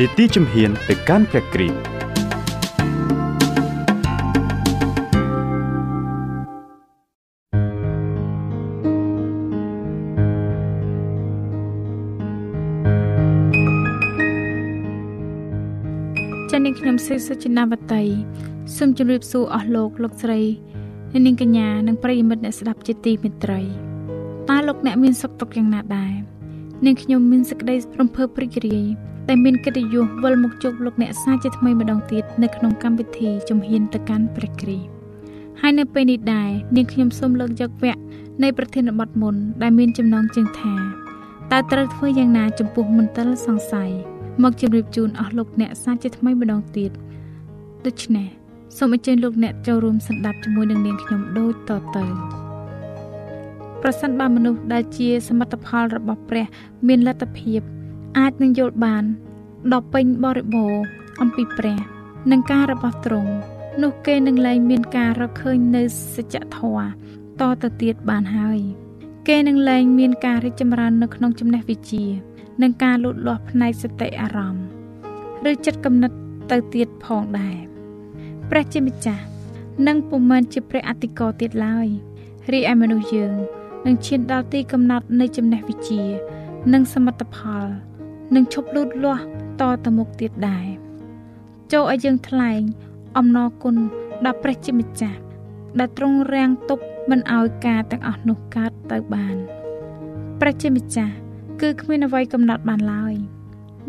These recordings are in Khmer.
នីតិជំហានទៅកាន់ព្រះគ្រីស្ទចា៎នាងខ្ញុំសេសុចិនាវតីសូមជម្រាបសួរអស់លោកលោកស្រីនាងកញ្ញានិងប្រិយមិត្តអ្នកស្ដាប់ជាទីមេត្រីតើលោកអ្នកមានសុខទុក្ខយ៉ាងណាដែរនាងខ្ញុំមានសេចក្តីរំភើបព្រីករាយ ដែលមានកិត្តិយសវិលមកជួបលោកអ្នកសាជាថ្មីម្ដងទៀតនៅក្នុងកម្មវិធីជំហានទៅកាន់ព្រះគ្រីស្ទហើយនៅពេលនេះដែរនាងខ្ញុំសូមលើកយកវគ្គនៃប្រធានបទមុនដែលមានចំណងជើងថាតើត្រូវធ្វើយ៉ាងណាចំពោះមន្ទិលសង្ស័យមកជម្រាបជូនអស់លោកអ្នកសាជាថ្មីម្ដងទៀតដូច្នេះសូមអញ្ជើញលោកអ្នកចូលរួមស្ដាប់ជាមួយនឹងនាងខ្ញុំដូចតទៅប្រសិនបើមនុស្សដែលជាសមិទ្ធផលរបស់ព្រះ មានលទ្ធភាព អាចនឹងយល់បានដល់ពេញបរិបូរអំពីព្រះនិងការរបស់ទ្រង់នោះគេនឹងលែងមានការរកឃើញនៅសច្ចធម៌តទៅទៀតបានហើយ គេនឹងលែងមានការរីកចម្រើននៅក្នុងចំណេះវិជ្ជានិងការលូតលាស់ផ្នែកសតិអារម្មណ៍ឬចិត្តគំនិតទៅទៀតផងដែរព្រះជាម្ចាស់នឹងពុំមែនជាព្រះអធិការទៀតឡើយរីឯមនុស្សយើងនឹងឈានដល់ទីកំណត់នៃចំណេះវិជ្ជា និងសមិទ្ធផល នឹងឈប់លូតលាស់តទៅមុខទៀតដែរចូលឲ្យយើងថ្លែងអំណរគុណដល់ព្រះជាម្ចាស់ដែលទ្រង់រាំងទប់មិនឲ្យការទាំងអស់នោះកើតទៅបានព្រះជាម្ចាស់គឺគ្មានអ្វីកំណត់បានឡើយ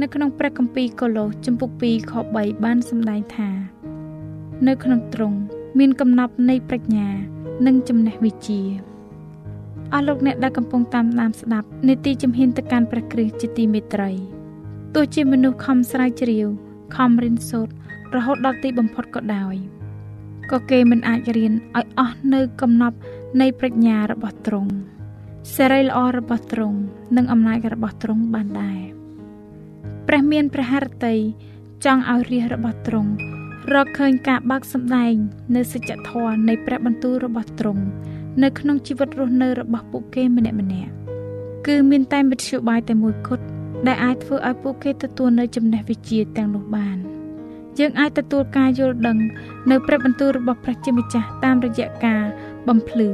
នៅក្នុងព្រះគម្ពីរកូឡូសជំពូក2ខ3បានសម្ដែងថា នៅក្នុងទ្រង់មានកំណប់នៃប្រាជ្ញា និងចំណេះវិជ្ជាអស់លោកអ្នកដែលកំពុងតាមដានស្ដាប់នេតិជំហានទៅកាន់ព្រះគ្រីស្ទជាទីមេត្រី ទោះជាមនុស្សខំស្រាវជ្រាវ ខំរៀនសូត្ររហូតដល់ទីបំផុតក៏ដោយក៏គេមិនអាចរៀនឲ្យអស់នៅកំណប់នៃប្រាជ្ញារបស់ទ្រង់សេរីល្អរបស់ទ្រង់និងអំណាចរបស់ទ្រង់បានដែរព្រះមានព្រះハរតីចង់ឲ្យរាជរបស់ទ្រង់រកឃើញការបើកសម្ដែងនៅសច្ចធម៌នៃព្រះបន្ទូលរបស់ទ្រង់នៅក្នុងជីវិតរស់នៅរបស់ពួកគេម្នាក់ម្នាក់គឺមានតែមធ្យោបាយតែមួយគត់ ដែលអាចធ្វើឲ្យពួកគេទទួលនៅចំណេះវិជ្ជាទាំងនោះបានយើងអាចទទួលការយល់ដឹងនៅព្រះបន្ទូលរបស់ព្រះជាម្ចាស់តាមរយៈការបំភ្លឺ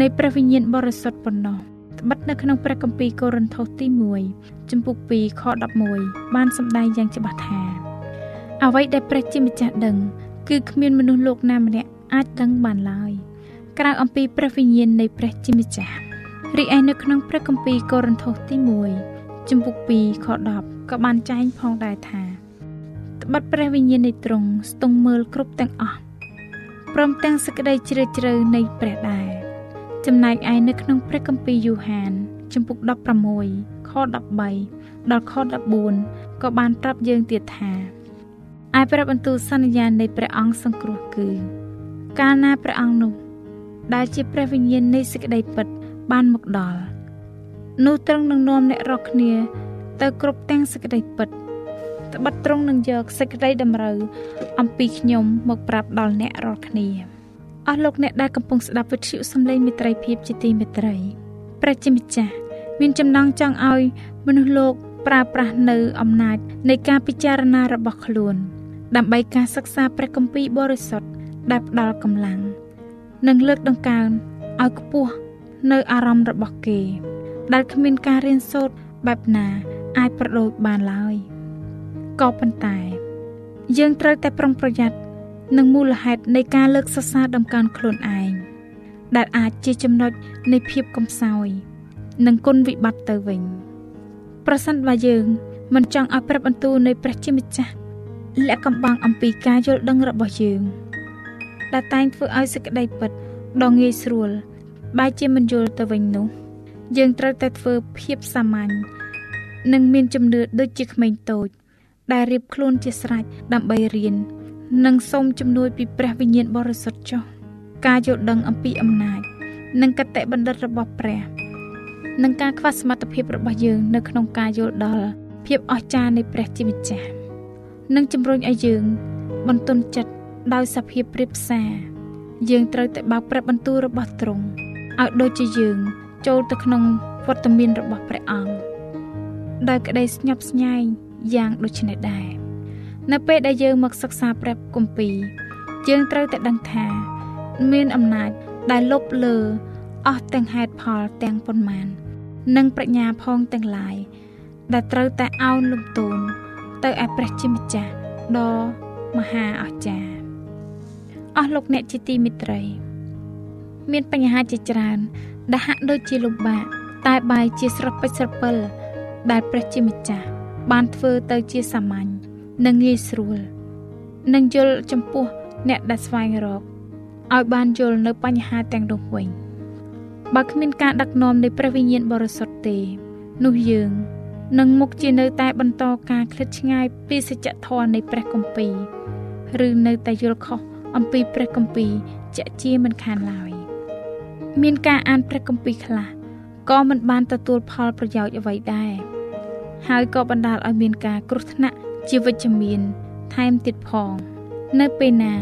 នៃព្រះវិញ្ញាណបរិសុទ្ធប៉ុណ្ណោះត្បិតនៅក្នុងព្រះគម្ពីរកូរិនថូសទី1ចំពុក2ខ11បានសម្ដែងយ៉ាងច្បាស់ថាអ្វីដែលព្រះជាម្ចាស់ដឹងគឺគ្មានមនុស្សលោកណាម្នាក់អាចដឹងបានឡើយក្រៅអំពីព្រះវិញ្ញាណនៃព្រះជាម្ចាស់រីឯនៅក្នុងព្រះគម្ពីរកូរិនថូសទី1 ជំពូក2ខ10ក៏បានចែងផងដែរថាត្បិតព្រះវិញ្ញាណនៃទ្រង់ស្ទង់មើលគ្រប់ទាំងអស់ព្រមទាំងសេចក្តីជ្រាលជ្រៅនៃព្រះដែរចំណែកឯនៅក្នុងព្រះគម្ពីរយូហានជំពូក16ខ13ដល់ខ14ក៏បានប្រាប់យើងទៀតថាឯព្រះបន្ទូលសន្យានៃព្រះអង្គសង្គ្រោះគឺ កាលណាព្រះអង្គនោះដែលជាព្រះវិញ្ញាណនៃសេចក្តីពិតបានមកដល់ នោះទ្រង់នឹងនាំអ្នករាល់គ្នា ទៅគ្រប់ទាំងសេចក្តីពិតត្បិតទ្រង់នឹងយកសេចក្តីតម្រូវអំពីខ្ញុំមកប្រាប់ដល់អ្នករាល់គ្នាអស់លោកអ្នកដែលកំពុងស្ដាប់វិទ្យុសំឡេងមិត្តភាពជាទីមេត្រីព្រះជាម្ចាស់មានចំណងចង់ឲ្យមនុស្សលោកប្រើប្រាស់នៅអំណាចនៃការពិចារណារបស់ខ្លួន ដើម្បីការសិក្សាព្រះគម្ពីរបរិសុទ្ធដែលផ្ដល់កម្លាំង និងលើកដង្កើងឲ្យខ្ពស់នៅអារម្មណ៍របស់គេ ដែលគ្មានការរៀនសូត្របែបណាអាចប្រដូចបានឡើយក៏ប៉ុន្តែ យើងត្រូវតែប្រុងប្រយ័ត្ននឹងមូលហេតុនៃការលើកសរសើរដំកើងខ្លួនឯងដែលអាចជាចំណុចនៃភាពកំសោយ និងគុណវិបត្តិទៅវិញ ប្រសិនបើយើងមិនចង់ឲ្យព្រះបន្ទូលនៃព្រះជាម្ចាស់លាក់កំបាំងអំពីការយល់ដឹងរបស់យើងដែលតែងធ្វើឲ្យសេចក្តីពិតដ៏ងាយស្រួលបែរជាមិនយល់ទៅវិញនោះ យើងត្រូវតែធ្វើភាពសាមញ្ញនិងមានជំនឿដូចជាក្មេងតូច ដែលរៀបខ្លួនជាស្រេចដើម្បីរៀននិងសូមជំនួយពីព្រះវិញ្ញាណបរិសុទ្ធចុះការយល់ដឹងអំពីអំណាច និងកតេបណ្ឌិតរបស់ព្រះនិងការខ្វះសមត្ថភាពរបស់យើងនៅក្នុងការយល់ដល់ភាពអស្ចារ្យនៃព្រះជាម្ចាស់និងជំរុញឲ្យយើង បន្ទន់ចិត្តដោយសភាពព្រៀបផ្សារយើងត្រូវតែបើកព្រះបន្ទូលរបស់ទ្រង់ឲ្យដូចជាយើង ចូលទៅក្នុងវត្តមានរបស់ព្រះអង្គដោយក្តីស្ញប់ស្ញែងយ៉ាងដូចនេះដែរនៅពេលដែលយើងមកសិក្សាព្រះគម្ពីរយើងត្រូវតែដឹងថាមានអំណាចដែលលុបលើអស់ទាំងហេតុផលទាំងប៉ុន្មាន និងប្រាជ្ញាផងទាំងឡាយដែលត្រូវតែអោនលំទោនទៅឯព្រះជាម្ចាស់ដ៏មហាអស្ចារ្យអស់លោកអ្នកជាទីមិត្តរី មានបញ្ហាជាច្រើន ដែលហាក់ដូចជាលំបាកតែបែរជាស្រពេចស្រពិលដែលព្រះជាម្ចាស់បានធ្វើទៅជាសាមញ្ញនិងងាយស្រួលនិងយល់ចំពោះអ្នកដែលស្វែងរកឲ្យបានយល់នៅបញ្ហាទាំងនោះវិញបើគ្មានការដឹកនាំនៃព្រះវិញ្ញាណបរិសុទ្ធទេ នោះយើងនឹងមុខជានៅតែបន្តការឃ្លាតឆ្ងាយពីសច្ចធម៌នៃព្រះគម្ពីរឬនៅតែយល់ខុសអំពីព្រះគម្ពីរជាក់ជាមិនខានឡើយ មានការអានព្រះគម្ពីរខ្លះក៏មិនបានទទួលផលប្រយោជន៍អ្វីដែរហើយក៏បណ្ដាលឲ្យមានការគ្រោះថ្នាក់ជាវិជ្ជមានថែមទៀតផង នៅពេលណា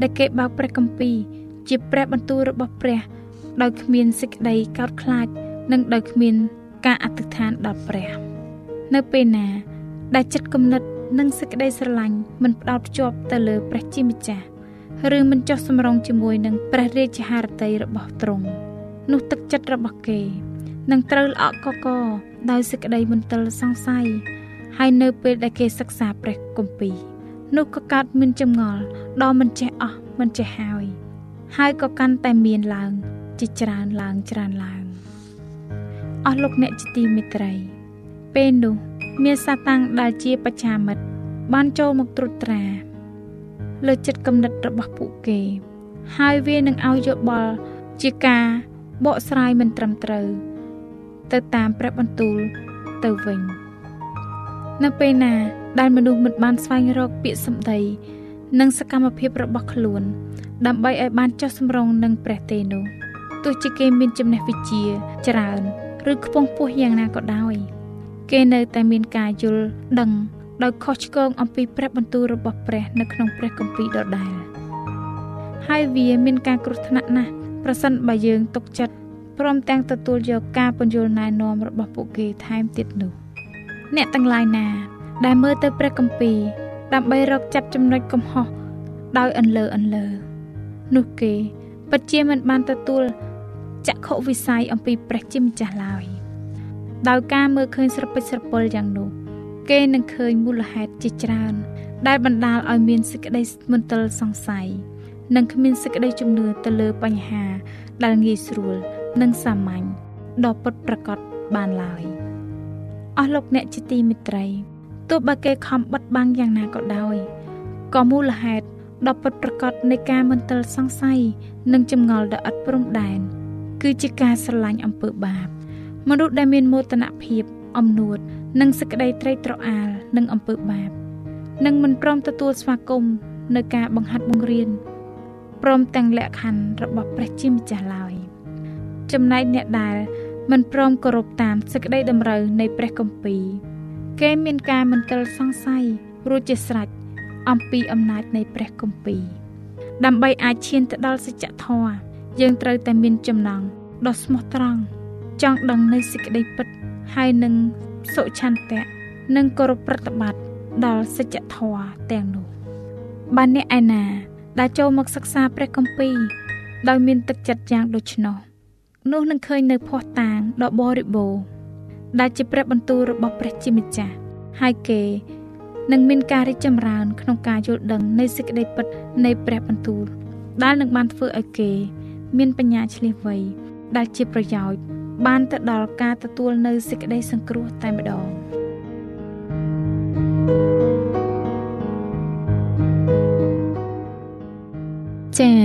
ដែលគេបើកព្រះគម្ពីរជាព្រះបន្ទូលរបស់ព្រះ ដោយគ្មានសេចក្តីកោតខ្លាច និងដោយគ្មានការអធិដ្ឋានដល់ព្រះ នៅពេលណា ដែលចិត្តគំនិតនិងសេចក្តីស្រឡាញ់មិនផ្ដោតភ្ជាប់ទៅលើព្រះជាម្ចាស់ ឬមិនចោះសម្រងជាមួយនឹងព្រះរាជហារតីរបស់ទ្រង់នោះទឹកចិត្តរបស់គេនឹងត្រូវល្អក់កកដោយសេចក្តីមន្ទិលសង្ស័យហើយនៅពេលដែលគេសិក្សាព្រះគម្ពីរនោះក៏កើតមានចម្ងល់ដ៏មិនចេះអស់មិនចេះហើយ ហើយក៏កាន់តែមានឡើង ជាច្រើនឡើងច្រើនឡើងអស់លោកអ្នកជាទីមេត្រី ពេលនោះ មានសាតាំងដែលជាបច្ចាមិត្តបានចូលមកត្រួតត្រា លើចិត្តគំនិតរបស់ពួកគេ ហើយវានឹងឲ្យយោបល់ជាការបកស្រាយមិនត្រឹមត្រូវ ទៅតាមព្រះបន្ទូលទៅវិញនៅពេលណាដែលមនុស្សមិនបានស្វែងរកពាក្យសម្ដីនិងសកម្មភាពរបស់ខ្លួន ដើម្បីឲ្យបានចុះសម្រុងនឹងព្រះទេនោះទោះជាគេមានចំណេះវិជ្ជាច្រើន ឬខ្ពង់ខ្ពស់យ៉ាងណាក៏ដោយ គេនៅតែមានការយល់ដឹង ដោយខុសឆ្គងអំពីព្រះបន្ទូលរបស់ព្រះនៅក្នុងព្រះគម្ពីរដដែលហើយវាមានការគ្រោះថ្នាក់ណាស់ប្រសិនបើយើងទុកចិត្តព្រមទាំងទទួលយកការពន្យល់ណែនាំរបស់ពួកគេថែមទៀតនោះអ្នកទាំងឡាយណា ដែលមើលទៅព្រះគម្ពីរដើម្បីរកចាប់ចំណុចកំហុសដោយអន្លើអន្លើ នោះគេពិតជាមិនបានទទួលចក្ខុវិស័យអំពីព្រះជាម្ចាស់ឡើយដោយការមើលឃើញស្រពេចស្រពិលយ៉ាងនោះ គេនឹងឃើញមូលហេតុជាច្រើន ដែលបណ្ដាលឲ្យមានសេចក្តីមន្ទិលសង្ស័យនិងគ្មានសេចក្តីជំនឿទៅលើបញ្ហាដែលងាយស្រួលនិងសាមញ្ញដ៏ពិតប្រាកដបានឡើយអស់លោកអ្នកជាទីមេត្រីទោះបើគេខំបិទបាំងយ៉ាងណាក៏ដោយក៏មូលហេតុដ៏ពិតប្រាកដនៃការមន្ទិលសង្ស័យនិងចម្ងល់ដ៏ឥតព្រំដែនគឺជាការស្រឡាញ់អំពើបាប មនុស្សដែលមានមោទនភាព អំនួត និងសេចក្តីត្រេកត្រអាលនឹងអំពើបាប និងមិនព្រមទទួលស្វាគមន៍នៅការបង្ហាត់បង្រៀនព្រមទាំងលក្ខខណ្ឌរបស់ព្រះជាម្ចាស់ឡើយចំណែកអ្នកដែលមិនព្រមគោរពតាមសេចក្តីតម្រូវនៃព្រះគម្ពីរគេមានការមន្ទិលសង្ស័យរួចជាស្រេចអំពីអំណាចនៃព្រះគម្ពីរដើម្បីអាចឈានទៅដល់សច្ចធម៌យើងត្រូវតែមានចំណងដ៏ស្មោះត្រង់ចង់ដឹងនៅសេចក្តីពិត ហើយនឹងសុឆន្ទៈនិងគោរពប្រតិបត្តិដល់សច្ចធម៌ទាំងនោះបានអ្នកឯណា ដែលចូលមកសិក្សាព្រះគម្ពីរដោយមានទឹកចិត្តយ៉ាងដូច្នោះនោះនឹងឃើញនៅភ័ស្តុតាងដ៏បរិបូរណ៍ដែលជាព្រះបន្ទូលរបស់ព្រះជាម្ចាស់ហើយគេនិងមានការរីកចម្រើន ក្នុងការយល់ដឹងនៃសេចក្តីពិតនៃព្រះបន្ទូលដែលនឹងបានធ្វើឲ្យគេ មានបញ្ញាឆ្លៀសវៃដែលជាប្រយោជន៍ បានទៅដល់ការទទួលនៅសេចក្តីសង្គ្រោះតែម្ដងចា៎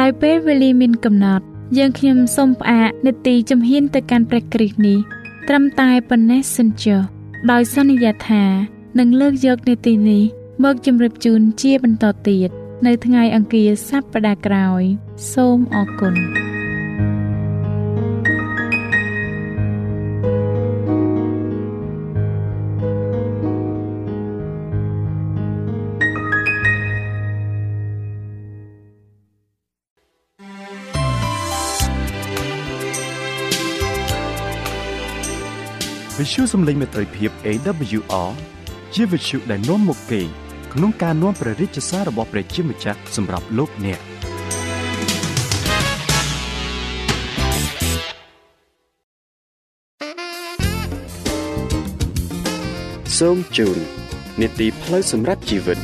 ដោយពេលវេលាមានកំណត់ យើងខ្ញុំសូមផ្អាកនេតិជំហានទៅកាន់ព្រះគ្រីស្ទនេះត្រឹមតែប៉ុណ្ណេះសិនចុះដោយសន្យាថានឹងលើកយកនេតិនេះមកជម្រាបជូនជាបន្តទៀតនៅថ្ងៃអង្គារសប្តាហ៍ក្រោយ សូមអរគុណ វិទ្យុសំឡេងមេត្រីភាព AWR ជាវិទ្យុដែលនាំមកពីក្នុងការនាំព្រះរាជសាររបស់ព្រះជាម្ចាស់សម្រាប់លោកអ្នកសូមជូននីតិផ្លូវសម្រាប់ជីវិត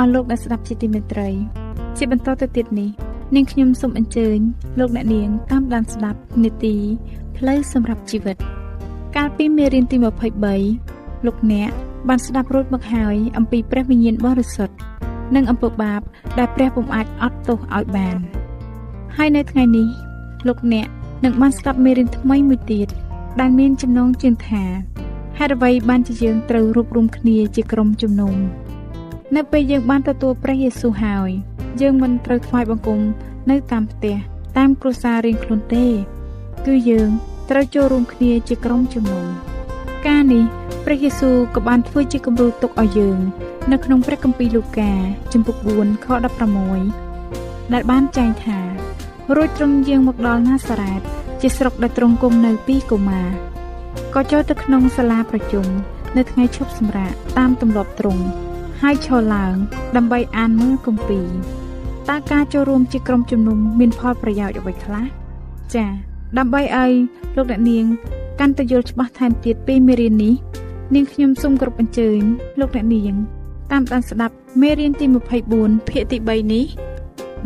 អស់លោកអ្នកស្ដាប់ជាទីមេត្រី ជាបន្តទៅទៀតនេះនាងខ្ញុំសូមអញ្ជើញលោកអ្នកនាងតាមដានស្ដាប់នេតិផ្លូវសម្រាប់ជីវិត កាលពីមេរៀនទី23លោកអ្នកបានស្ដាប់រួចមកហើយអំពីព្រះវិញ្ញាណបរិសុទ្ធនិងអំពើបាប ដែលព្រះពុំអាចអត់ទោសឲ្យបាន ហើយនៅថ្ងៃនេះលោកអ្នកនឹងបានស្ដាប់មេរៀនថ្មីមួយទៀតដែលមានចំណងជើងថាហេតុអ្វីបានជាយើងត្រូវរួបរวมគ្នាជាក្រុមជំនុំ នៅពេលយើងបានទទួលព្រះយេស៊ូវហើយ យើងមិនត្រូវថ្វាយបង្គំនៅតាមផ្ទះតាមគ្រួសាររៀងខ្លួនទេ គឺយើងត្រូវចូលរួមគ្នាជាក្រុមជំនុំការនេះព្រះយេស៊ូវក៏បានធ្វើជាគំរូទុកឲ្យយើង នៅក្នុងព្រះគម្ពីរលូកាជំពូក4ខ16ដែលបានចែងថារួចត្រង់យើងមកដល់ណាសារ៉េតជាស្រុកដែលទ្រង់គង់នៅពីកូម៉ាក៏ចូលទៅក្នុងសាលាប្រជុំនៅថ្ងៃឈប់សម្រាកតាមទម្លាប់ទ្រង់ ហើយឈរឡើង ដើម្បីអានមើលគម្ពីរតើការចូលរួមជាក្រុមជំនុំមានផលប្រយោជន៍អ្វីខ្លះចា៎ដើម្បីឲ្យលោកអ្នកនាងកាន់តែយល់ច្បាស់ថែមទៀតពីមេរៀននេះនាងខ្ញុំសូមគោរពអញ្ជើញលោកអ្នកនាង តាមដានស្ដាប់មេរៀនទី24ភាគទី3នេះ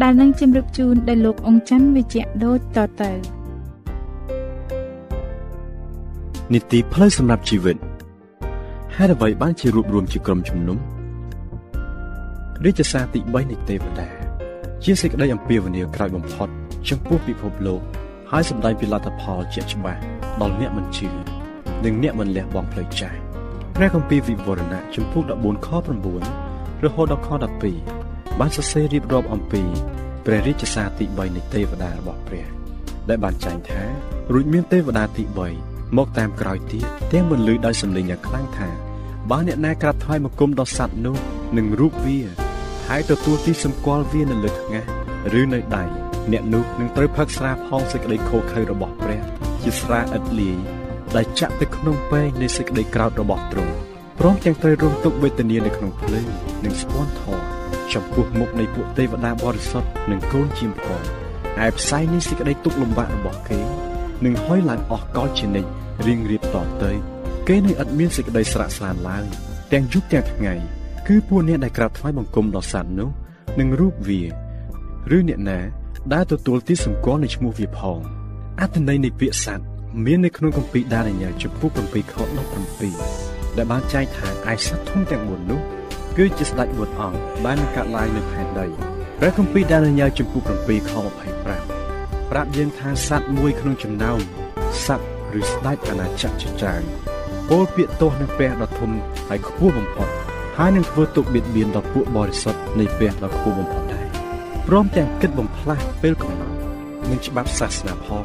ដែលនឹងជម្រាបជូនដល់លោកអង្គច័ន្ទវិជ្ជៈដូចតទៅនីតិផ្លូវសម្រាប់ជីវិតហេតុអ្វីបានជារួបរวมជាក្រុមជំនុំ រាជសារទី3នៃទេវតា ជាសេចក្តីអំពាវនាវក្រោយបំផុត ចំពោះពិភពលោកហើយសម្ដែងពីលទ្ធផលជាក់ច្បាស់ដល់អ្នកមិនជឿនិងអ្នកមិនលះបង់ផ្លូវចាស់ព្រះគម្ពីរវិវរណៈចំពោះ14ខ9រហូតដល់ខ12បានសរសេររៀបរាប់អំពីព្រះរាជសារទី3នៃទេវតារបស់ព្រះ ដែលបានចែងថារួចមានទេវតាទី3មកតាមក្រោយទៀតទាំងបន្លឺដោយសម្លេងយ៉ាងខ្លាំងថាបើអ្នកណាក្រាបថ្វាយបង្គំដល់សត្វនោះនិងរូបវា ហើយទទួលទីសម្គាល់វានៅលើថ្ងាសឬនៅដៃអ្នកនោះនឹងត្រូវផឹកស្រាផងសេចក្តីខូខើរបស់ព្រះ ជាស្រាឥតលាយដែលចាក់ទៅក្នុងពេងនៃសេចក្តីក្រោធរបស់ទ្រង់ព្រមទាំងត្រូវរងទុក្ខវេទនានៅក្នុងភ្លើងនិងស្ពាន់ធរចំពោះមុខនៃពួកទេវតាបរិសុទ្ធនិងកូនជាមផងឯផ្សាយនៃសេចក្តីទុក្ខលំបាករបស់គេនឹងហុយឡើងអស់កលជានិច្ចរៀងរៀបតទៅ គេនឹងឥតមានសេចក្តីស្រក់ស្រានឡើងទាំងយប់ទាំងថ្ងៃ គឺពួកអ្នកដែលក្រាបថ្វាយបង្គំដល់សត្វនោះនឹងរូបវា ឬអ្នកណា ដែលទទួលទីសម្គាល់នៃឈ្មោះវាផងអត្ថន័យនៃពាក្យសត្វមាននៅក្នុងគម្ពីរដានីយ៉ែលចំពោះ7ខ17ដែលបានចែងថាឯសត្វធំទាំង4នោះគឺជាស្ដេចបុត្រអង្គដែលនឹងកាត់ឡើងនៅផែនដីព្រះគម្ពីរដានីយ៉ែលចំពោះ7ខ25ប្រាប់យើងថាសត្វមួយក្នុងចំណោមសត្វឬស្ដេចអាណាចក្រជាច្រើនពោលពាក្យទោសនឹងព្រះដ៏ធំហើយខ្ពស់បំផុត ហើយនឹងធ្វើទុកបៀតបៀនដល់ពួកបរិសុទ្ធនៃព្រះដ៏ខ្ពស់បំផុតដែរព្រមទាំងគិតបំផ្លាស់ពេលកំណត់និងច្បាប់សាសនាផង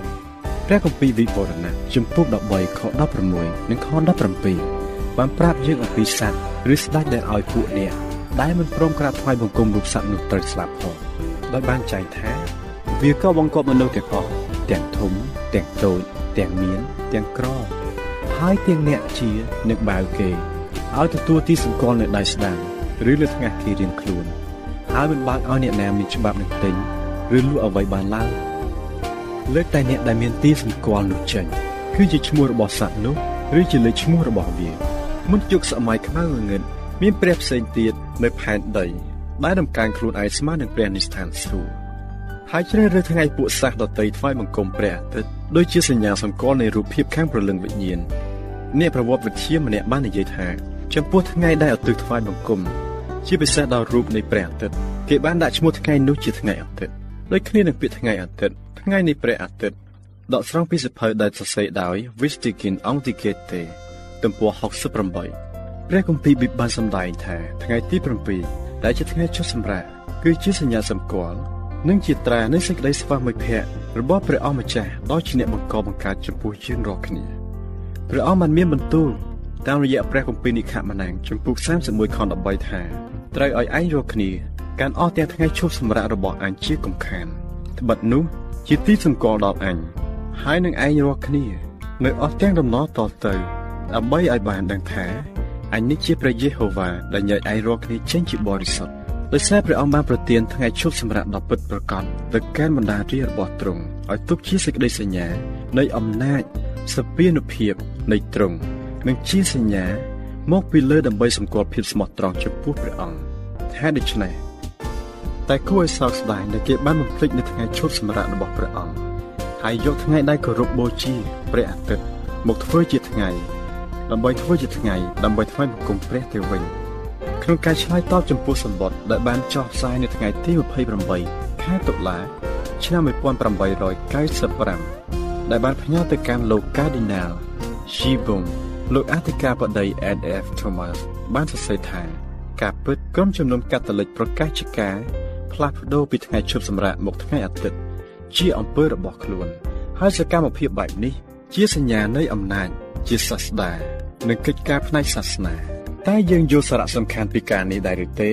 ព្រះគម្ពីរវិវរណៈជំពូក13ខ16និងខ17បានប្រាប់យើងអំពីសត្វឬស្ដេចដែលឲ្យពួកអ្នកដែលមិនព្រមក្រាបថ្វាយបង្គំរូបសត្វនោះត្រូវស្លាប់ផងដោយបានចែងថាវាក៏បង្កប់មនុស្សទាំងអស់ទាំងធំទាំងតូចទាំងមានទាំងក្រ ហើយទាំងអ្នកជានឹងបាវគេ ឲ្យទទួលទីសង្កល់នៅដៃស្ដាំឬលើថ្ងាសគេរៀងខ្លួនហើយមិនបើកឲ្យអ្នកណាមានច្បាប់នឹងទិញឬលក់អ្វីបានឡើយលើកតែអ្នកដែលមានទីសង្កល់នោះចេញគឺជាឈ្មោះរបស់សត្វនោះឬជាលេខឈ្មោះរបស់វាមុនយុគសម័យខ្មៅងងឹតមានព្រះផ្សេងទៀតនៅផែនដីដែលដំកើងខ្លួនឯងស្មើនឹងព្រះនិស្ថានសួគ៌ហើយជ្រើសរើសថ្ងៃពួកសាសដតីថ្វាយបង្គំព្រះអាទិត្យដោយជាសញ្ញាសម្គាល់នៃរូបភាពខាងព្រលឹងវិញ្ញាណអ្នកប្រវត្តិវិទ្យាម្នាក់បាននិយាយថា ចំពោះថ្ងៃដែលឧទ្ទិសថ្វាយបង្គំជាពិសេសដល់រូបនៃព្រះអាទិត្យគេបានដាក់ឈ្មោះថ្ងៃនោះជាថ្ងៃអាទិត្យដូចគ្នានឹងពាក្យថ្ងៃអាទិត្យថ្ងៃនៃព្រះអាទិត្យដកស្រង់ពីសភៅដែលសរសេរដោយ Vistikin Antiquete ទំព័រ68ព្រះគម្ពីរប៊ីបានសម្ដែងថាថ្ងៃទី7ដែលជាថ្ងៃចុះសម្រាកគឺជាសញ្ញាសម្គាល់និងជាត្រានៃសេចក្តីស្វាមីភក្តិរបស់ព្រះអង្គម្ចាស់ដ៏ជាអ្នកបង្កបង្កើតចំពោះយើងរាល់គ្នាព្រះអង្គបានមានបន្ទូល តាមរយៈព្រះគម្ពីរនិខមណាំងចំពុក31ខ13ថាត្រូវឲ្យឯងរាល់គ្នាកាន់អស់ទាំងថ្ងៃឈប់សម្រាករបស់អញជាកំខានត្បិតនោះជាទីសង្កល់ដល់អញហើយនឹងឯងរាល់គ្នានៅអស់ទាំងដំណរតទៅដើម្បីឲ្យបានដឹងថាអញនេះជាព្រះយេហូវ៉ាដែលញែកឯងរាល់គ្នាចេញជាបរិសុទ្ធដោយសារព្រះអង្គបានប្រទានថ្ងៃឈប់សម្រាកដ៏ពិតប្រាកដទៅកាន់បណ្ដារារបស់ទ្រង់ឲ្យទុកជាសេចក្តីសញ្ញានៃអំណាចសពានុភាពនៃទ្រង់ និងជាសញ្ញា មកពីលើដើម្បីសម្គាល់ភាពស្មោះត្រង់ចំពោះព្រះអង្គថាដូច្នេះតែគួរឲ្យសោកស្ដាយដែលគេបានបំភ្លេចនៅថ្ងៃឈប់សម្រាករបស់ព្រះអង្គហើយយកថ្ងៃដែលគោរពបូជាព្រះអាទិត្យមកធ្វើជាថ្ងៃដើម្បីធ្វើជាថ្ងៃដើម្បីថ្វាយបង្គំព្រះទៅវិញក្នុងការឆ្លើយតបចំពោះសម្បត្តិដែលបានចុះផ្សាយនៅថ្ងៃទី28ខែតុលា ឆ្នាំ1895ដែលបានផ្ញើទៅកាន់លោក Cardinal Shibung លោកអធិការបតី NF Thomas បានសរសេរថាការពិតក្រុមជំនុំកាតូលិកប្រកាសជាការផ្លាស់ប្ដូរពីថ្ងៃឈប់សម្រាកមកថ្ងៃអាទិត្យជាអំពើរបស់ខ្លួន ហើយសកម្មភាពបែបនេះ ជាសញ្ញានៃអំណាចជាសាស្តានិងកិច្ចការផ្នែកសាសនា តែយើងយល់សារៈសំខាន់ពីការនេះដែរឬទេ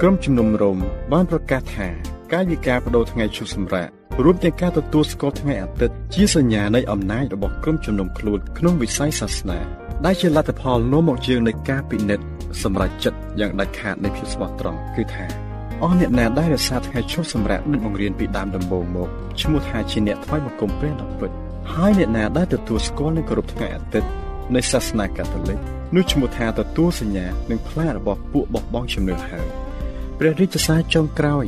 ក្រុមជំនុំរំបានប្រកាសថាកាយវិការបដូរថ្ងៃឈប់សម្រាករួមទាំងការទទួលស្គាល់ថ្ងៃអាទិត្យជាសញ្ញានៃអំណាចរបស់ក្រុមជំនុំខ្លួនក្នុងវិស័យសាសនា ដែលជាលទ្ធផលនាំមកយើងនៃការពិនិត្យសម្រាប់ចិត្តយ៉ាងដាច់ខាតនៃភាពស្មោះត្រង់គឺថាអស់អ្នកណាដែលរក្សាថ្ងៃឈប់សម្រាកដូចបង្រៀនពីដើមដំបូងមកឈ្មោះថាជាអ្នកថ្វាយបង្គំព្រះដ៏ពិតហើយអ្នកណាដែលទទួលស្គាល់និងគោរពថ្ងៃអាទិត្យនៃសាសនាកាតូលិកនោះឈ្មោះថាទទួលសញ្ញានិងផ្លាករបស់ពួកបោះបង់ជំនឿហើយព្រះរាជសារចុងក្រោយ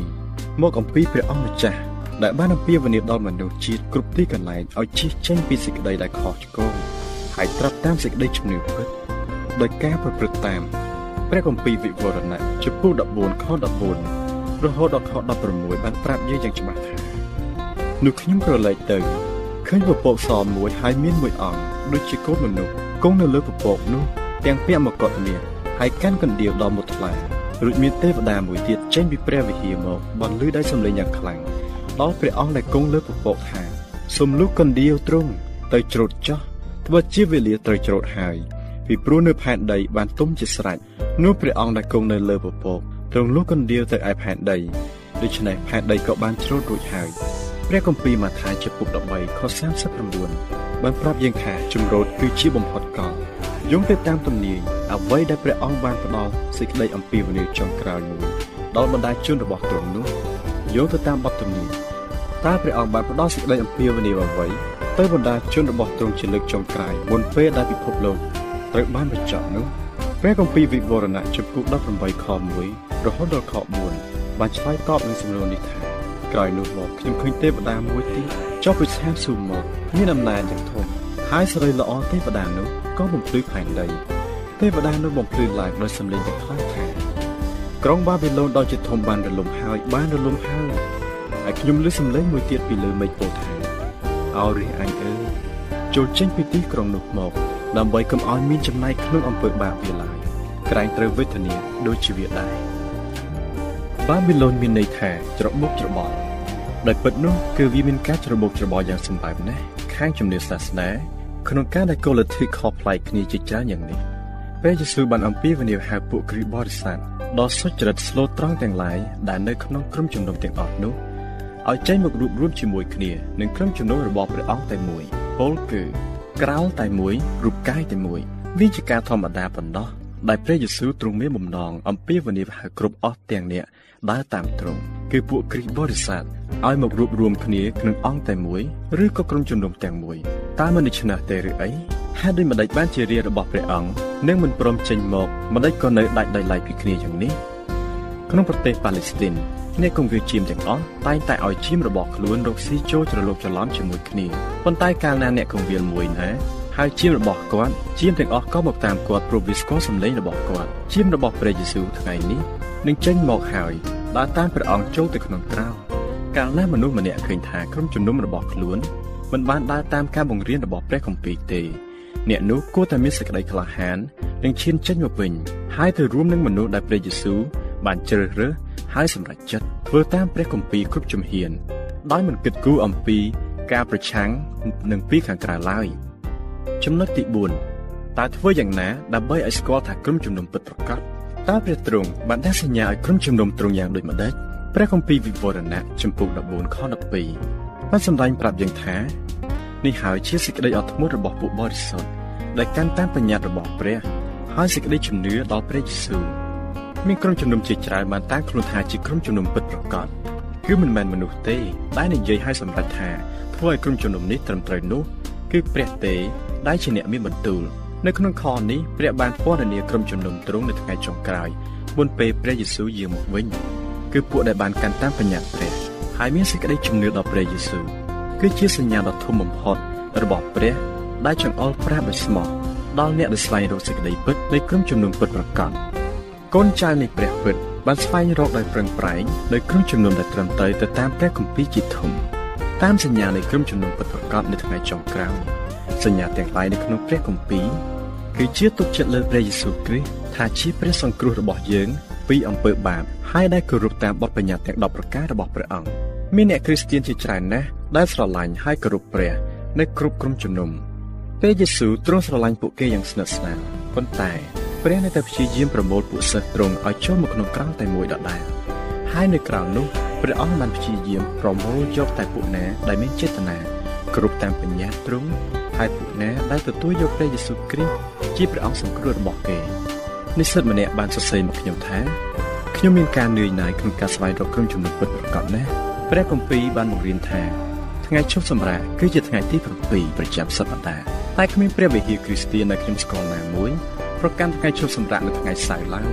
មកអំពីព្រះអង្គម្ចាស់ដែលបានអំពាវនាវដល់មនុស្សជាតិគ្រប់ទីកន្លែងឲ្យជៀសចេញពីសេចក្តីដែលខុសឆ្គង ហើយត្រាប់តាមសេចក្តីជំនឿពិតដោយការប្រព្រឹត្តតាម ព្រះគម្ពីរវិវរណៈចំពោះ14ខ14រហូតដល់ខ16បានប្រាប់យើងយ៉ាងច្បាស់ថានោះខ្ញុំក៏លេចទៅឃើញពពកសមួយហើយមានមួយអង្គដូចជាកូនមនុស្សគង់នៅលើពពកនោះទាំងពាក់មកុដមាសហើយកាន់កណ្ដៀវដ៏មុតថ្លារួចមានទេវតាមួយទៀតចេញពីព្រះវិហារមកបន្លឺដោយសំឡេងយ៉ាងខ្លាំងដល់ព្រះអង្គដែលគង់លើពពកថាសូមលុះកណ្ដៀវទ្រង់ទៅច្រូតចោះ ធ្វើជាវេលាត្រូវច្រូតហើយពីព្រោះនៅផែនដីបានទុំជាស្រេចនោះព្រះអង្គដែលគង់នៅលើពពកទ្រង់លុះកណ្ដៀវទៅឯផែនដីដូច្នេះផែនដីក៏បានច្រូតរួចហើយព្រះគម្ពីរម៉ាថាយចំពុក13ខ39បានប្រាប់យើងថាជំរោតគឺជាបំផុតកលយោងទៅតាមទំនាយអ្វីដែលព្រះអង្គបានផ្ដល់សេចក្តីអំពាវនាវចុងក្រោយមួយដល់បណ្ដាជនរបស់ទ្រង់នោះយោងទៅតាមបទទំនាយតើព្រះអង្គបានផ្ដល់សេចក្តីអំពាវនាវអ្វី ទៅបណ្ដាជនរបស់ទ្រង់ជាលើកចុងក្រោយមុនពេលដែលពិភពលោកត្រូវបានបញ្ចប់នោះព្រះគម្ពីរវិវរណៈចំពុក18ខ1រហូតដល់ខ4បានឆ្លើយតបនឹងសំណួរនេះថាក្រោយនោះមកខ្ញុំឃើញទេវតាមួយទៀតចុះពីស្ថានសួគ៌មកមានអំណាចយ៉ាងធំហើយសេរីល្អទេវតានោះក៏បំភ្លឺផែនដីទេវតានោះបំភ្លឺឡើងដោយសំឡេងយ៉ាងខ្លាំងថាក្រុងបាប៊ីឡូនដ៏ជាធំបានរលំហើយបានរលំហើយហើយខ្ញុំឮសំឡេងមួយទៀតពីលើមេឃពោលថា អោរិះអញអើយចូលចេញពីទីក្រុងនោះមក ដើម្បីកុំឲ្យមានចំណែកក្នុងអំពើបាបវាឡើយក្រែងត្រូវវេទនាដូចជាវាដែរបាប៊ីឡូនមានន័យថាច្របូកច្របល់ដោយពិតនោះគឺវាមានការច្របូកច្របល់យ៉ាងសម្បើមណាស់ខាងជំនឿសាសនាក្នុងការដែលគោលលទ្ធិខុសប្លែកគ្នាជាច្រើនយ៉ាងនេះព្រះយេស៊ូវបានអំពាវនាវហៅពួកគ្រីស្ទបរិស័ទដ៏សុចរិតស្លូតត្រង់ទាំងឡាយដែលនៅក្នុងក្រុមជំនុំទាំងអស់នោះ ឲ្យចេញមករួបរวมជាមួយគ្នានឹងក្រុមជំនុំរបស់ព្រះអង្គតែមួយ។ ពលគឺក្រោលតែមួយរូបកាយតែមួយវាជាការធម្មតាប៉ុណ្ណោះដែលព្រះយេស៊ូវទ្រង់មានបំណងអំពីវនីវហៅគ្រប់អស់ទាំងអ្នកដើរតាមទ្រង់គឺពួកគ្រីស្ទបរិស័ទឲ្យមករួបរวมគ្នាក្នុងអង្គតែមួយឬក៏ក្រុមជំនុំទាំងមួយតើមិនដូច្នេះទេឬអីហេតុដូចម្ដេចបានជារារបស់ព្រះអង្គនឹងមិនព្រមចេញមកម្ដេចក៏នៅដាច់ដោយឡែកពីគ្នាយ៉ាងនេះ ក្នុងប្រទេសប៉ាឡេស្ទីនអ្នកគង្វាលជាមទាំងអស់តែងតែឲ្យជាមរបស់ខ្លួនរកស៊ីចូលច្រឡូកច្រឡំជាមួយគ្នាប៉ុន្តែកាលណាអ្នកគង្វាលមួយណាហើយជាមរបស់គាត់ជាមទាំងអស់ក៏មកតាមគាត់ព្រោះវាស្គាល់សម្លេងរបស់គាត់ជាមរបស់ព្រះយេស៊ូវថ្ងៃនេះនឹងចេញមកហើយដើរតាមព្រះអង្គចូលទៅក្នុងក្រៅកាលណាមនុស្សម្នាក់ឃើញថាក្រុមជំនុំរបស់ខ្លួនមិនបានដើរតាមការបង្រៀនរបស់ព្រះគម្ពីរទេអ្នកនោះគួរតែមានសេចក្តីក្លាហាននិងឈានចេញមកវិញហើយទៅរួមនឹងមនុស្សដែលព្រះយេស៊ូវ បានជ្រើសរើសហើយសម្រេចចិត្តធ្វើតាមព្រះគម្ពីរគ្រប់ជំហាន ដោយមិនគិតគូរអំពីការប្រឆាំងនឹងពីខាងក្រៅឡើយចំណុចទី4តើធ្វើយ៉ាងណាដើម្បីឲ្យស្គាល់ថាក្រុមជំនុំពិតប្រាកដតើព្រះទ្រង់បានដាស់សញ្ញាឲ្យក្រុមជំនុំទ្រង់យ៉ាងដូចម្ដេចព្រះគម្ពីរវិវរណៈចំពុក14ខ12បានសម្ដែងប្រាប់យើងថានេះហើយជាសេចក្តីអត់ធ្មត់របស់ពួកបរិសុទ្ធដែលកាន់តាមបញ្ញត្តិរបស់ព្រះ ហើយសេចក្តីជំនឿដល់ព្រះយេស៊ូវ មានក្រុមជំនុំជាច្រើនបានតាំងខ្លួនថាជាក្រុមជំនុំពិតប្រាកដគឺមិនមែនមនុស្សទេដែលនិយាយឲ្យសម្រេចថាធ្វើឲ្យក្រុមជំនុំនេះត្រឹមត្រូវនោះគឺព្រះទេដែលជាអ្នកមានបន្ទូលនៅក្នុងខនេះព្រះបានពណ៌នាក្រុមជំនុំទ្រង់នៅថ្ងៃចុងក្រោយមុនពេលព្រះយេស៊ូវយាងមកវិញគឺពួកដែលបានកាន់តាមបញ្ញត្តិព្រះហើយមានសេចក្តីជំនឿដល់ព្រះយេស៊ូវគឺជាសញ្ញាដ៏ធំបំផុតរបស់ព្រះដែលចង្អុលប្រាស់ដោយស្មោះដល់អ្នកដែលស្វែងរកសេចក្តីពិតនៃក្រុមជំនុំពិតប្រាកដ កូនចៅនៃព្រះពិតបានស្វែងរកដោយប្រឹងប្រែងដោយក្រុមជំនុំដែលត្រឹមត្រូវទៅតាមព្រះគម្ពីរជាធំតាមសញ្ញានៃក្រុមជំនុំពិតប្រាកដនៅថ្ងៃចុងក្រោយសញ្ញាទាំងឡាយនៅក្នុងព្រះគម្ពីរគឺជាទុកចិត្តលើព្រះយេស៊ូវគ្រីស្ទថាជាព្រះសង្គ្រោះរបស់យើងពីអំពើបាបហើយដែលគោរពតាមបទបញ្ញត្តិទាំង10ប្រការរបស់ព្រះអង្គមានអ្នកគ្រីស្ទានជាច្រើនណាស់ដែលស្រឡាញ់ហើយគោរពព្រះនៅគ្រប់ក្រុមជំនុំព្រះយេស៊ូវទ្រង់ស្រឡាញ់ពួកគេយ៉ាងស្និទ្ធស្នាលប៉ុន្តែ ព្រះនៅតែព្យាយាមប្រមូលពួកសិស្សទ្រង់ឲ្យចូលមកក្នុងក្រោលតែមួយដដែលហើយនៅក្រោលនោះព្រះអង្គបានព្យាយាមប្រមូលយកតែពួកណាដែលមានចេតនាគ្រប់តាមបញ្ញាទ្រង់ហើយពួកណាដែលទទួលយកព្រះយេស៊ូវគ្រីស្ទជាព្រះអង្គសង្គ្រោះរបស់គេនិស្សិតម្នាក់បានសរសេរមកខ្ញុំថាខ្ញុំមានការនឿយណាយក្នុងការស្វែងរកក្រុមជំនុំពិតប្រាកដណាស់ព្រះគម្ពីរបានបង្រៀនថាថ្ងៃឈប់សម្រាកគឺជាថ្ងៃទី7ប្រចាំសប្តាហ៍តែគ្មានព្រះវិហារគ្រីស្ទាននៅខ្ញុំស្គាល់ណាមួយ ប្រកាន់ថ្ងៃឈប់សម្រាកនៅថ្ងៃសៅរ៍ឡើង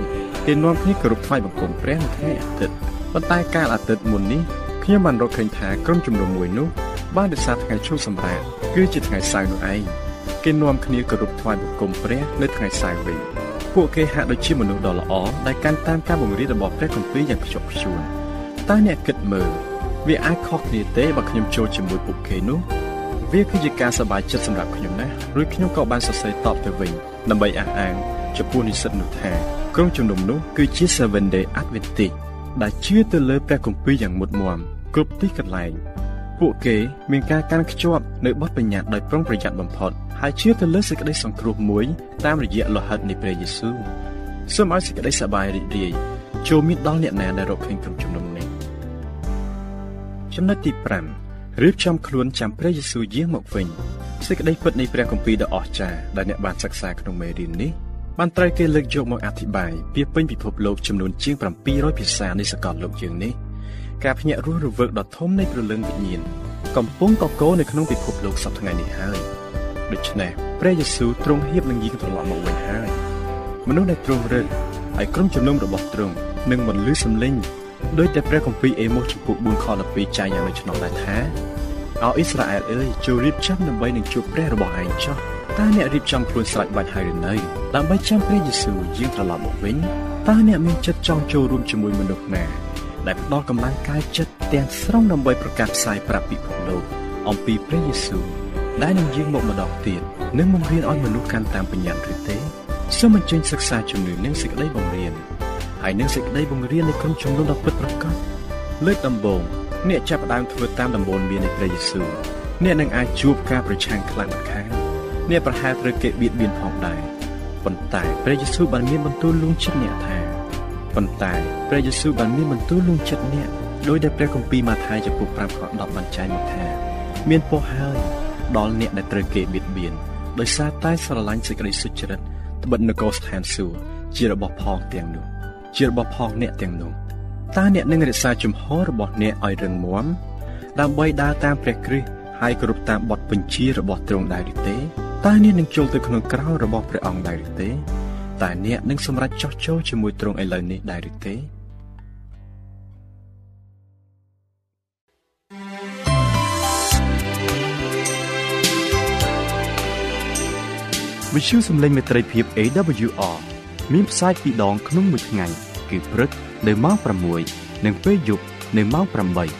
គេនាំគ្នាគោរពថ្វាយបង្គំព្រះនៅថ្ងៃអាទិត្យប៉ុន្តែកាលអាទិត្យមុននេះខ្ញុំបានរកឃើញថាក្រុមជំនុំមួយនោះបានរក្សាថ្ងៃឈប់សម្រាកគឺជាថ្ងៃសៅរ៍នោះឯងគេនាំគ្នាគោរពថ្វាយបង្គំព្រះនៅថ្ងៃសៅរ៍វិញពួកគេហាក់ដូចជាមនុស្សដ៏ល្អដែលកាន់តាមការបង្រៀនរបស់ព្រះគម្ពីរយ៉ាងខ្ជាប់ខ្ជួនតើអ្នកគិតមើលវាអាចខុសគ្នាទេបើខ្ញុំចូលជាមួយពួកគេនោះ វាគឺជាការសប្បាយចិត្តសម្រាប់ខ្ញុំណាស់រួចខ្ញុំក៏បានសរសេរតបទៅវិញដើម្បីអះអាងចំពោះនិស្សិតនោះថាក្រុមជំនុំនោះគឺជា Seven Day Adventist ដែលជឿទៅលើព្រះគម្ពីរយ៉ាងមុតមមគ្រប់ទីកន្លែងពួកគេមានការកាន់ខ្ជាប់នៅបទបញ្ញត្តិដោយប្រុងប្រយ័ត្នបំផុតហើយជឿទៅលើសេចក្តីសង្គ្រោះមួយតាមរយៈលោហិតនៃព្រះយេស៊ូវសូមឲ្យសេចក្តីសប្បាយរីករាយចូលមានដល់អ្នកណាដែលរកឃើញក្រុមជំនុំនេះចំណុចទី5 រៀបចំខ្លួនចាំព្រះយេស៊ូវយាងមកវិញសេចក្តីពិតនៃព្រះគម្ពីរដ៏អស្ចារ្យដែលអ្នកបានសិក្សាក្នុងមេរៀននេះបានត្រូវគេលើកយកមកអធិប្បាយពីពេញពិភពលោកចំនួនជាង700ភាសានៃសកលលោកយើងនេះការភ្ញាក់រស់រវើកដ៏ធំនៃព្រលឹងវិញ្ញាណកំពុងកកនៅក្នុងពិភពលោកសប្តាហ៍ថ្ងៃនេះហើយដូច្នេះព្រះយេស៊ូវទ្រង់ហៀបនឹងយាងត្រឡប់មកវិញហើយមនុស្សដែលទ្រង់រើសហើយក្រុមជំនុំរបស់ទ្រង់នឹងមិនលឺសំឡេង ដោយតែព្រះគម្ពីរអេម៉ូសចំពុក4ខ12ចែងយ៉ាងដូចនោះដែរថាឲ្យអ៊ីស្រាអែលអើយចូលរៀបចំដើម្បីនឹងជួបព្រះរបស់ឯងចុះតើអ្នករៀបចំខ្លួនស្រេចបាច់ហើយឬនៅដើម្បីចាំព្រះយេស៊ូវយាងត្រឡប់មកវិញតើអ្នកមានចិត្តចង់ចូលរួមជាមួយមនុស្សណាដែលផ្ដល់កម្លាំងកាយចិត្តទាំងស្រុងដើម្បីប្រកាសផ្សាយប្រាប់ពិភពលោកអំពីព្រះយេស៊ូវដែលនឹងយាងមកម្ដងទៀតនិងបង្រៀនឲ្យមនុស្សកាន់តាមបញ្ញត្តិឬទេសូមអញ្ជើញសិក្សាជំនឿនិងសេចក្តីបង្រៀន ហើយនឹងសេចក្តីបង្រៀននៃក្រុមជំនុំដ៏ពិតប្រាកដលើកដំបូងអ្នកចាប់ផ្ដើមធ្វើតាមដំបូន្មាននៃព្រះយេស៊ូវអ្នកនឹងអាចជួបការប្រឆាំងខ្លាំងម្ខាងអ្នកប្រហែលត្រូវគេបៀតបៀនផងដែរប៉ុន្តែព្រះយេស៊ូវបានមានបន្ទូលលួងចិត្តអ្នកថាប៉ុន្តែព្រះយេស៊ូវបានមានបន្ទូលលួងចិត្តអ្នកដោយដែលព្រះគម្ពីរម៉ាថាយចំពោះ5ខ10បានចែងមកថាមានពរហើយដល់អ្នកដែលត្រូវគេបៀតបៀនដោយសារតែស្រឡាញ់សេចក្តីសុចរិតត្បិតនគរស្ថានសួគ៌ជារបស់ផងទាំងនោះ ជារបស់ផងអ្នកទាំងនោះតើអ្នកនឹងរក្សាជំហររបស់អ្នកឲ្យរឹងមាំដើម្បីដើរតាមព្រះគ្រីស្ទហើយគោរពតាមបទបញ្ជារបស់ទ្រង់ដែរឬទេតើអ្នកនឹងចូលទៅក្នុងក្រោយរបស់ព្រះអង្គដែរឬទេតើអ្នកនឹងសម្រេចចោះចូលជាមួយទ្រង់ឥឡូវនេះដែរឬទេវិទ្យុសំឡេងមេត្រីភាព AWR មានផ្សាយពីរដងក្នុងមួយថ្ងៃ គឺព្រឹកនៅម៉ោង6និងពេលយប់នៅម៉ោង8